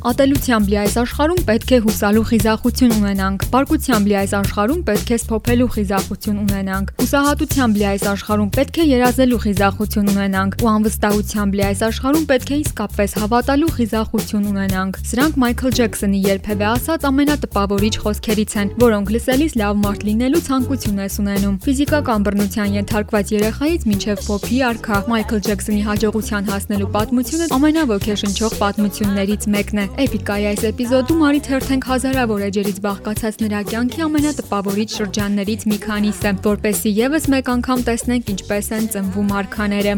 Ատելությամբ լի այս աշխարհում պետք է հուսալու խիզախություն ունենանք։ Բարկությամբ լի այս աշխարհում պետք է սփոփելու խիզախություն ունենանք։ Հուսահատությամբ լի այս աշխարհում պետք է երազելու խիզախություն ունենանք։ Ու անվստահությամբ լի այս աշխարհում պետք է իսկապես հավատալու խիզախություն ունենանք։ Սրանք Մայքլ Ջեքսոնի երբևէ ասած ամենատպավորիչ խոսքերից են, որոնք լսելիս լավ մարդ լինելու ցանկություն ես ունենում։ Ֆիզիկական բռնության ենթարկված երեխայից մինչև փոփի արքա Մայքլ Ջեքսոնի հաջողության հասնելու պատմությունը ամենաոգեշնչող պատմություններից մեկն է։ Էպիկայի այս էպիզոդում արի թերթենք հազարավոր էջերից բաղկացած նրա կյանքի ամենատպավորիչ շրջաններից մի քանիսը, որպեսզի եւս մեկ անգամ տեսնենք ինչպես են ծնվում արքաները։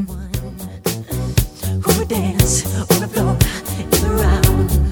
dance on the floor in the round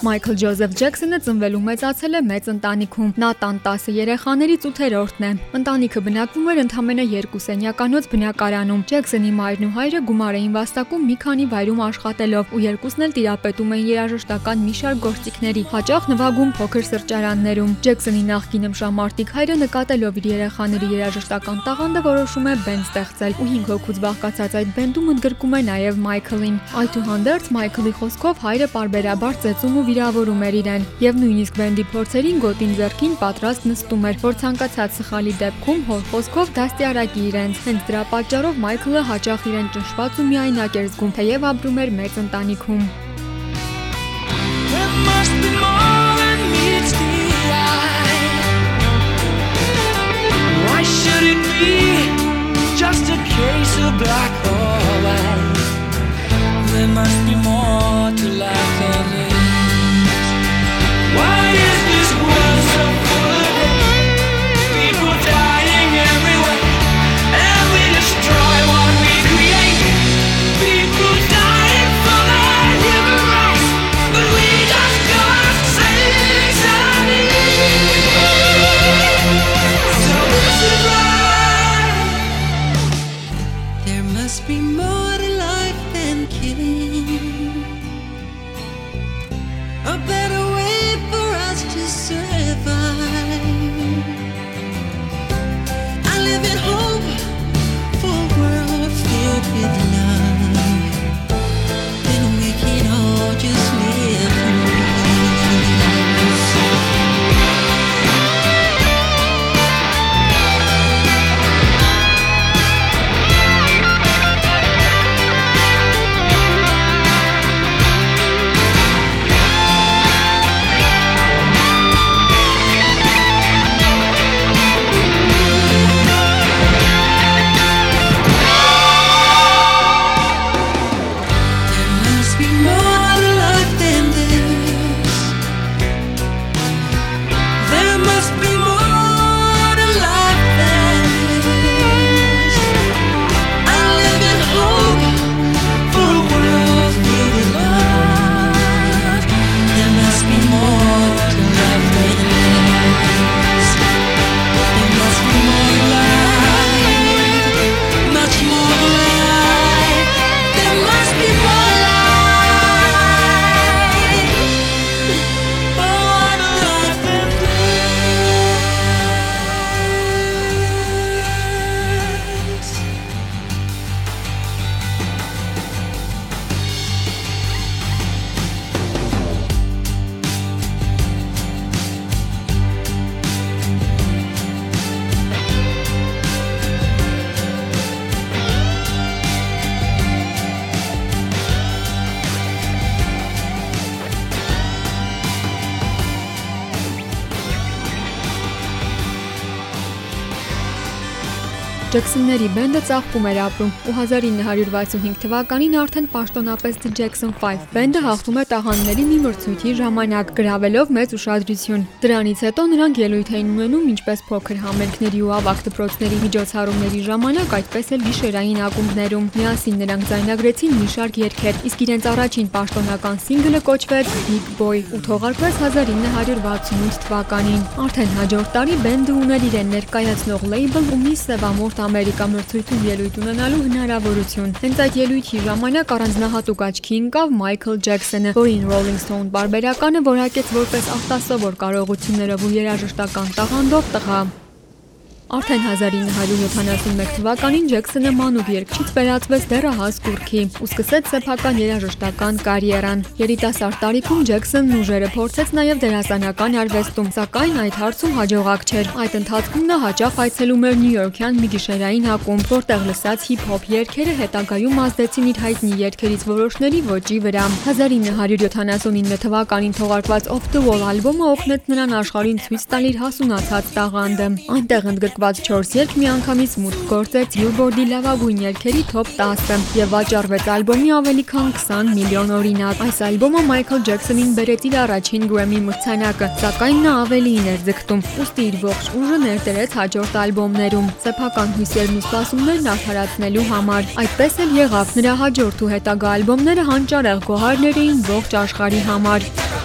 Մայքլ Ջոզեֆ Ջեքսոնը ծնվել ու մեծացել է մեծ ընտանիքում։ Նա տան 10 երեխաներից 8-րդն է։ Ընտանիքը բնակվում էր ընդամենը 2 սենյականոց բնակարանում։ Ջեքսոնի մայրն ու հայրը գումար էին վաստակում մի քանի վայրում աշխատելով ու երկուսն էլ տիրապետում էին երաժշտական մի շարք գործիքների, հաճախ նվագում փոքր սրճարաններում։ Ջեքսոնի նախկին ըմշամարտիկ հայրը նկատելով իր երեխաների երաժշտական տաղանդը որոշում է բենդ ստեղծել ու 5 հոգուց բաղկացած այդ բենդում ընդգրկում է նաև Մայքլին։ Այդուհանդերձ Մայքլի խոսքով հայրը պարբերաբար ծեծում ու վիրավորում էր իրեն, եւ նույնիսկ բենդի փորձերին գոտին ձեռքին պատրաստ նստում էր, որ ցանկացած սխալի դեպքում հոր խոսքով դաստիարակի իրենց։ Հենց դրա պատճառով Մայքլը հաճախ իրեն ճնշված ու միայնակ էր զգում, թեև ապրում էր մեծ ընտանիքում։ There must be more than meets the eye. Why should it be just a case of black or white? There must be more to life than Ջեքսոնների բենդը ծաղկում էր ապրում ու 1965 թվականին արդեն պաշտոնապես The Jackson 5 բենդը հաղթում է տաղանդների մի մրցույթի ժամանակ, գրավելով մեծ ուշադրություն։ Դրանից հետո նրանք ելույթ էին ունենում ինչպես փոքր համերգների ու ավագ դպրոցների միջոցառումների ժամանակ, այդպես էլ գիշերային ակումբներում։ Միասին նրանք ձայնագրեցին մի շարք երգեր, իսկ իրենց առաջին պաշտոնական սինգլը կոչվեց Big Boy ու թողարկվեց 1968 թվականին։ Արդեն հաջորդ տարի բենդը ուներ իրեն ներկայացնող լեյբլ ու մի սևամորթ Ամերիկա մրցույթում ելույթ ունենալու հնարավորություն։ Հենց այդ ելույթի ժամանակ առանձնահատուկ աչքի ընկավ Մայքլ Ջեքսոնը, որին Rolling Stone բարբերականը որակեց որպես արտասովոր կարողություններով ու երաժշտական տաղանդով տղա։ Արդեն 1971 թվականին Ջեքսոնը մանուկ երգչից վերածվեց դեռահաս կուրքի ու սկսեց սեփական երաժշտական կարիերան։ Երիտասարդ տարիքում Ջեքսոնն ուժերը փորձեց նաև դերասանական արվեստում, սակայն այդ հարցում հաջողակ չէր։ Այդ ընթացքում նա հաճախ այցելում էր Նյու Յորքյան մի գիշերային ակումբ, որտեղ լսած հիփ-հոփ երգերը հետագայում ազդեցին իր հայտնի երգերից որոշների ոճի վրա։ 1979 թվականին թողարկված Off the Wall ալբոմը օգնեց նրան աշխարհին ցույց տալ իր հասունացած տաղանդը։ Այնտեղ ընդգրկված 4 երգ միանգամից մուտք գործեց Billboard-ի լավագույն երգերի top 10-ը եւ վաճառվեց ալբոմի ավելի քան 20 միլիոն օրինակ։ Այս ալբոմը Մայքլ Ջեքսոնին բերեց իր առաջին Grammy մրցանակը, սակայն նա ավելին էր ձգտում, ուստի իր ողջ ուժը ներդրեց հաջորդ ալբոմներում։ Սեփական հույսերն ու սպասումներն արդարացնելու համար։ Այդպես էլ եղավ նրա հաջորդ ու հետագա ալբոմները հանճարեղ գոհարներ էին ողջ աշխարհի համար։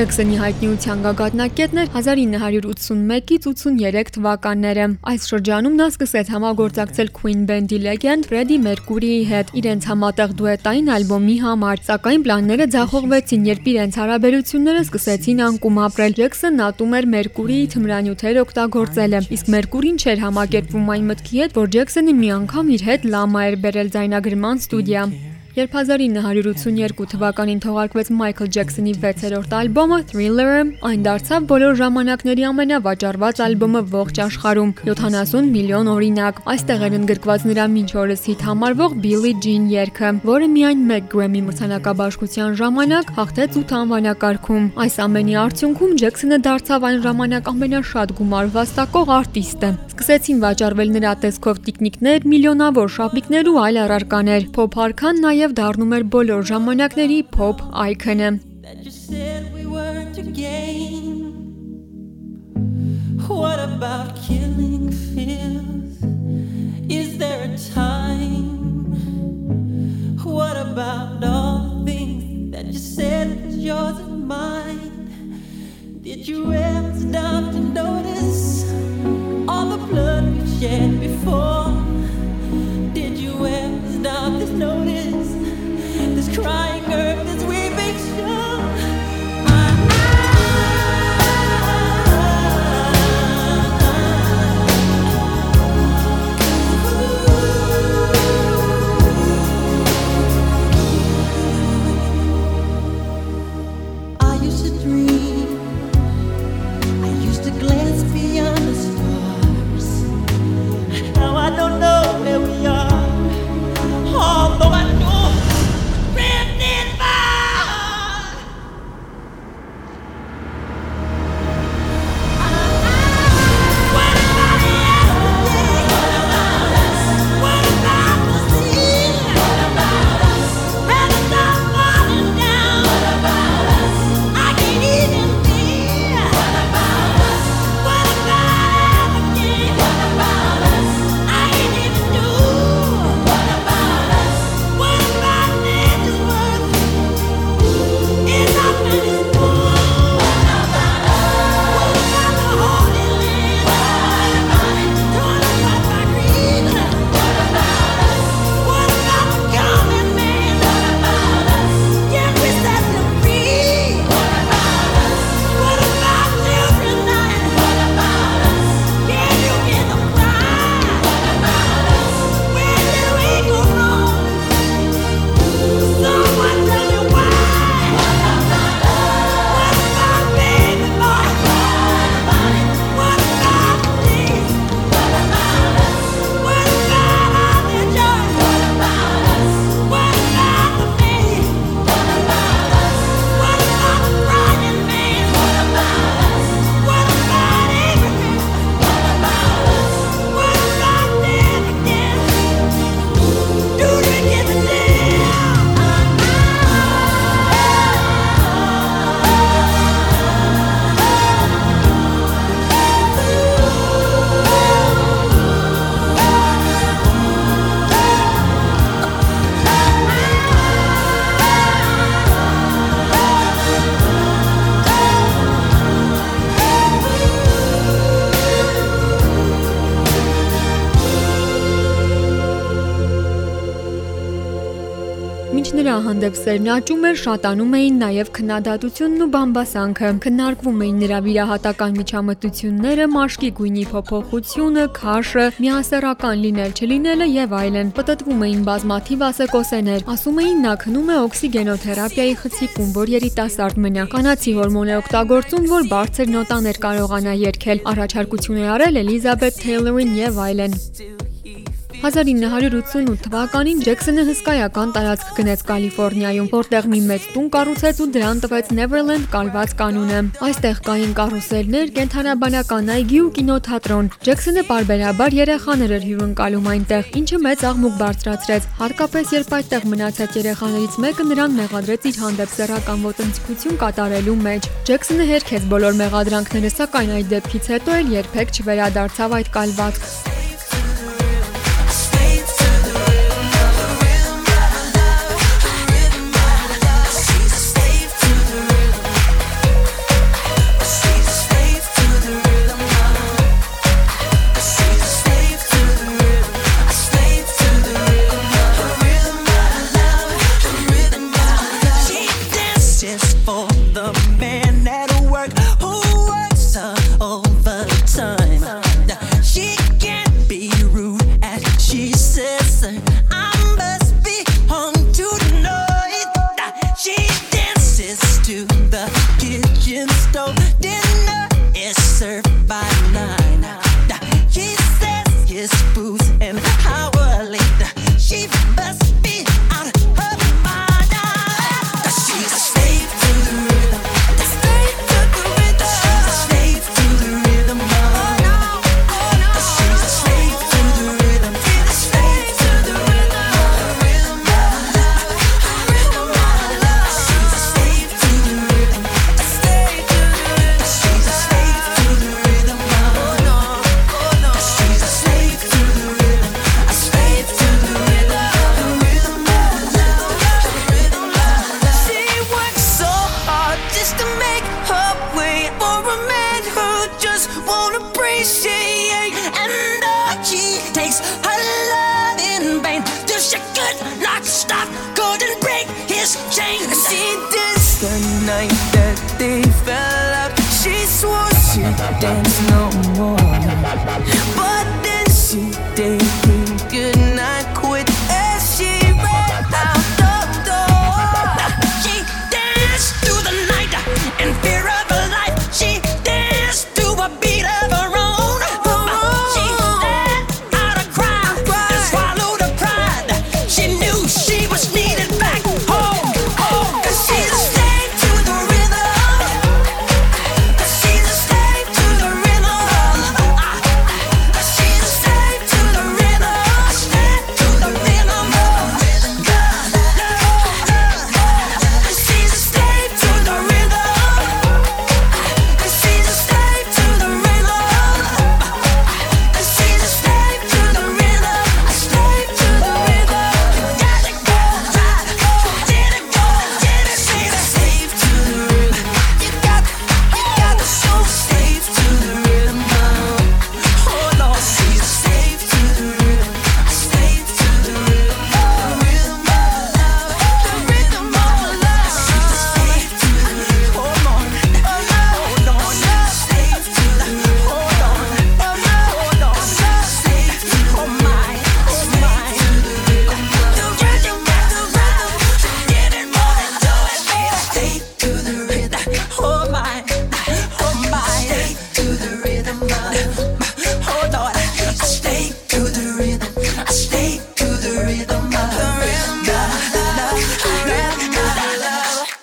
Ջեքսոնի հայտնիության գագաթնակետն էր 1981-ից 83 թվականները։ Այս շրջանում նա սկսեց համագործակցել Queen բենդի լեգենդ Ֆրեդի Մերկուրիի հետ իրենց համատեղ դուետային ալբոմի համար, սակայն պլանները ձախողվեցին, երբ իրենց հարաբերությունները սկսեցին անկում ապրել։ Ջեքսոնն ատում էր Մերկուրիի թմրանյութեր օգտագործելը, իսկ Մերկուրին չէր համակերպվում այն մտքի հետ, որ Ջեքսոնը մի անգամ իր հետ լամա էր բերել ձայնագրման ստուդիա։ Երբ 1982 թվականին թողարկվեց Մայքլ Ջեքսոնի 6-րդ ալբոմը Thriller-ը, այն դարձավ բոլոր ժամանակների ամենավաճառված ալբոմը ողջ աշխարհում՝ 70 միլիոն օրինակ։ Այստեղ էր ընդգրկված նրա մինչ օրս հիթ համարվող Billie Jean երգը, որը միայն 1 Grammy մրցանակաբաշխության ժամանակ հաղթեց 8 անվանակարգում։ Այս ամենի արդյունքում Ջեքսոնը դարձավ այն ժամանակ ամենաշատ գումար վաստակող արտիստը։ Սկսեցին վաճառվել նրա տեսքով տիկնիկներ, միլիոնավոր շապիկներ ու այլ առարկաներ։ Փոփ արքան նաև նաև դառնում էր բոլոր ժամանակների փոփ այքոնը։ What about killing fears? Is there a time? What about all things that you said was yours and mine? Did you ever հանդեպ սերն աճում էր, շատանում էին նաև քննադատությունն ու բամբասանքը։ Քննարկվում էին նրա վիրահատական միջամտությունները, մաշկի գույնի փոփոխությունը, քաշը, միասեռական լինել չլինելը եւ այլն։ Պտտվում էին բազմաթիվ ասեկոսեներ։ Ասում էին նա քնում է օքսիգենոթերապիայի խցիկում, որ երիտասարդ մնա։ Կանացի հորմոն է օգտագործում, որ բարձր նոտաներ կարողանա երգել։ Առաջարկություն է արել Էլիզաբեթ Թեյլորին եւ այլն։ 1988 թվականին Ջեքսոնը հսկայական տարածք գնեց Կալիֆոռնիայում, որտեղ մի մեծ տուն կառուցեց ու դրան տվեց Neverland կալված կանոնը։ Այստեղ կային կարուսելներ, կենթանաբանական այգի ու կինոթատրոն։ Ջեքսոնը parberabar երեխաներ էր հյուրընկալում այնտեղ, ինչը մեծ աղմուկ բարձրացրեց։ Հարկապես երբ այդտեղ մնացած երեխաներից մեկը նրան մեղադրեց իր հանդեպ սեռական ոտնձգություն կատարելու մեջ։ Ջեքսոնը հերքեց բոլոր մեղադրանքները, սակայն այդ դեպքից հետո էլ երբեք չվերադարձավ այդ կալվածք։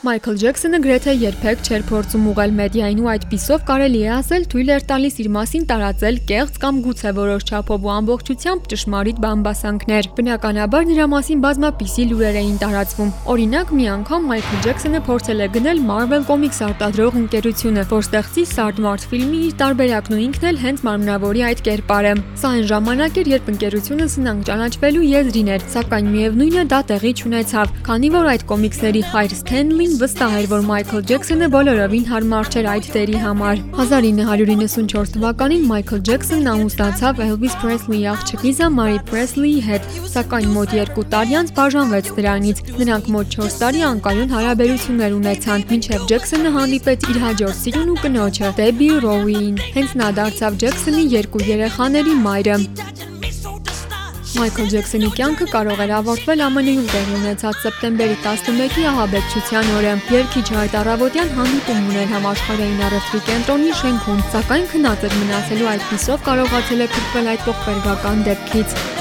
Մայքլ Ջեքսոնը գրեթե երբեք չէր փորձում ուղղել մեդիային ու այդպիսով կարելի է ասել թույլ էր տալիս իր մասին տարածել կեղծ կամ գուցե որոշ չափով ու ամբողջությամբ ճշմարիտ բամբասանքներ։ Բնականաբար նրա մասին բազմապիսի լուրեր էին տարածվում։ Օրինակ, մի անգամ Մայքլ Ջեքսոնը փորձել է գնել Marvel Comics արտադրող ընկերությունը, որ ստեղծի Sardmart ֆիլմի իր տարբերակն ու ինքն էլ հենց մարմնավորի այդ կերպարը։ Սա այն ժամանակ էր, երբ ընկերությունը սնանկ ճանաչվելու եզրին էր, սակայն միևնույնն է դա տեղի չունեցավ, քանի որ այդ կոմիքսների հայր Սթենլին վստահ էր, որ Մայքլ Ջեքսոնը բոլորովին հարմար չէր այդ դերի համար։ 1994 թվականին Մայքլ Ջեքսոնն ամուսնացավ Elvis Presley-ի աղջկի Մարի Presley-ի հետ, սակայն մոտ 2 տարի անց բաժանվեց դրանից։ Նրանք մոտ 4 տարի անկայուն հարաբերություններ ունեցան, մինչև Ջեքսոնը հանդիպեց իր հաջորդ սիրուն ու կնոջը Դեբի Ռոուին։ Հենց նա դարձավ Ջեքսոնի երկու երեխաների մայրը։ Մայքլ Ջեքսոնի կյանքը կարող էր ավարտվել ԱՄՆ-ում տեղի ունեցած սեպտեմբերի 11-ի ահաբեկչության օրը։ Երկիչը այդ առավոտյան հանդիպում ուներ համաշխարհային առևտրի կենտրոնի շենքում, սակայն քնած էր մնացելու այդպիսով կարողացել է փրկվել այդ ողբերգական դեպքից։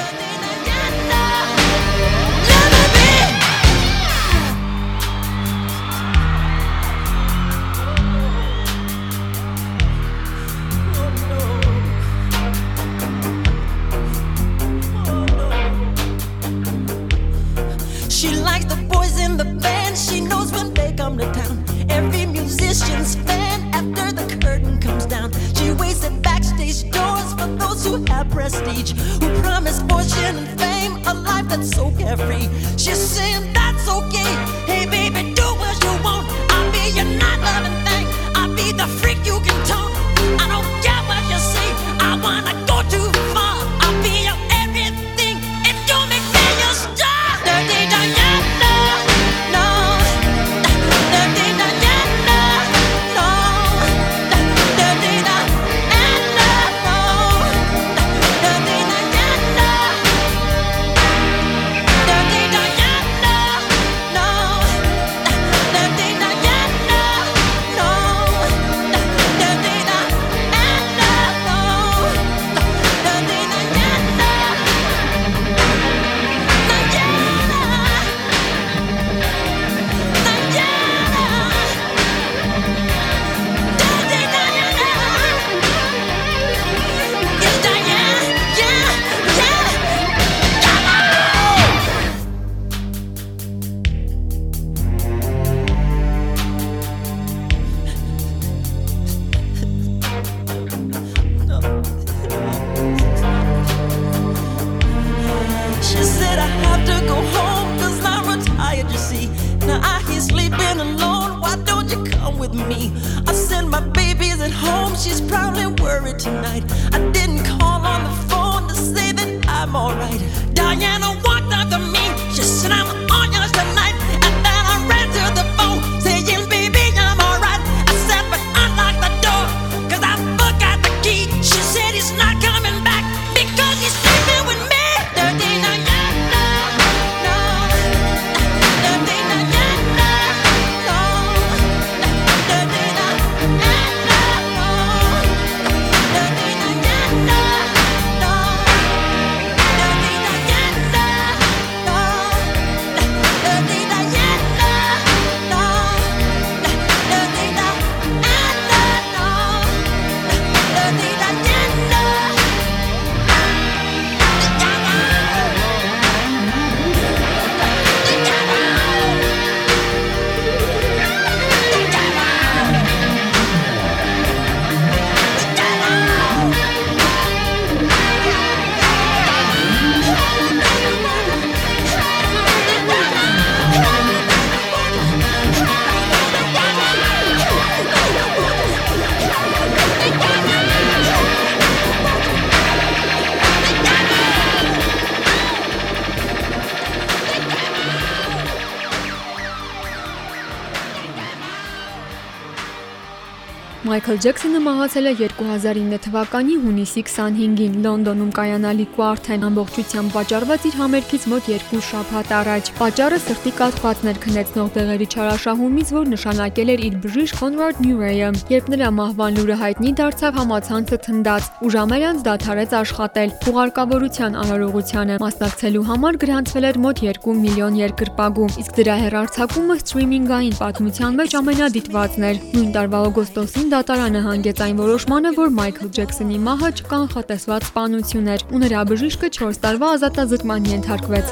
Մայքլ Ջեքսոնը մահացել է 2009 թվականի հունիսի 25-ին Լոնդոնում կայանալի Quarten ամբողջությամբ վաճառված իր համերգից մոտ 2 շաբաթ առաջ։ Պատճառը սրտի կաթվածներ քնեցնող դեղերի չարաշահումից, որ նշանակել էր իր բժիշկ Conrad Murray-ը։ Երբ նրա մահվան լուրը հայտնի դարձավ, համացանցը թնդաց ու ժամեր անց դադարեց աշխատել։ Ուղարկավորության արարողությանը մասնակցելու համար գրանցվել էր մոտ 2 միլիոն երկրպագու, իսկ դրա հեռարձակումը սթրիմինգային պատմության մեջ ամենադիտվածն էր։ Նույն տարվա օգոստոսին դատարանը հանգեց այն որոշմանը, որ Մայքլ Ջեքսոնի մահը չկանխատեսված սպանություն էր, ու նրա բժիշկը 4 տարվա ազատազրկման ենթարկվեց։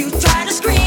You try to scream,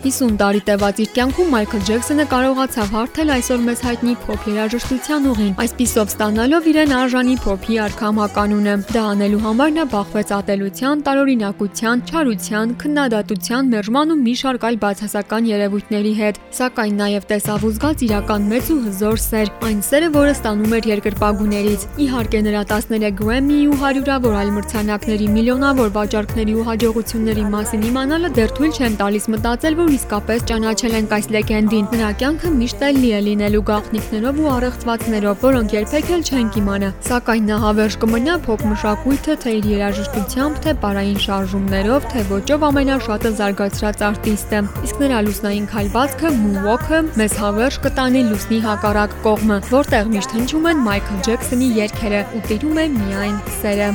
50 տարի տևած իր կյանքում Մայքլ Ջեքսոնը կարողացավ հարթել այսօր մեզ հայտնի փոփ երաժշտության ուղին, այսպիսով ստանալով իրեն արժանի փոփի արքամ հականունը։ Դա անելու համար նա բախվեց ատելության, տարօրինակության, չարության, քննադատության, մերժման ու մի շարք այլ բացասական երևույթների հետ, սակայն նաև տեսավ ու զգաց իրական մեծ ու հզոր սեր, այն սերը, որը ստանում էր երկրպագուներից։ Իհարկե նրա 13 Grammy ու հարյուրավոր այլ մրցանակների, միլիոնավոր վաճառքների ու հաջողությունների մասին իմանալը դեռ թույլ չեն տալիս մտածել, որ իսկապես ճանաչել ենք այս լեգենդին։ Նրա կյանքը միշտ էլ լի է լինելու գաղտնիքներով ու առեղծվածներով, որոնք երբեք էլ չենք իմանա։ Սակայն նա հավերժ կմնա փոփ մշակույթը թե իր երաժշտությամբ, թե պարային շարժումներով, թե ոճով ամենաշատը զարգացրած արտիստը։ Իսկ նրա լուսնային քայլվածքը, moonwalk-ը մեզ հավերժ կտանի լուսնի հակառակ կողմը, որտեղ միշտ հնչում են Մայքլ Ջեքսոնի երգերը ու տիրում է միայն սերը։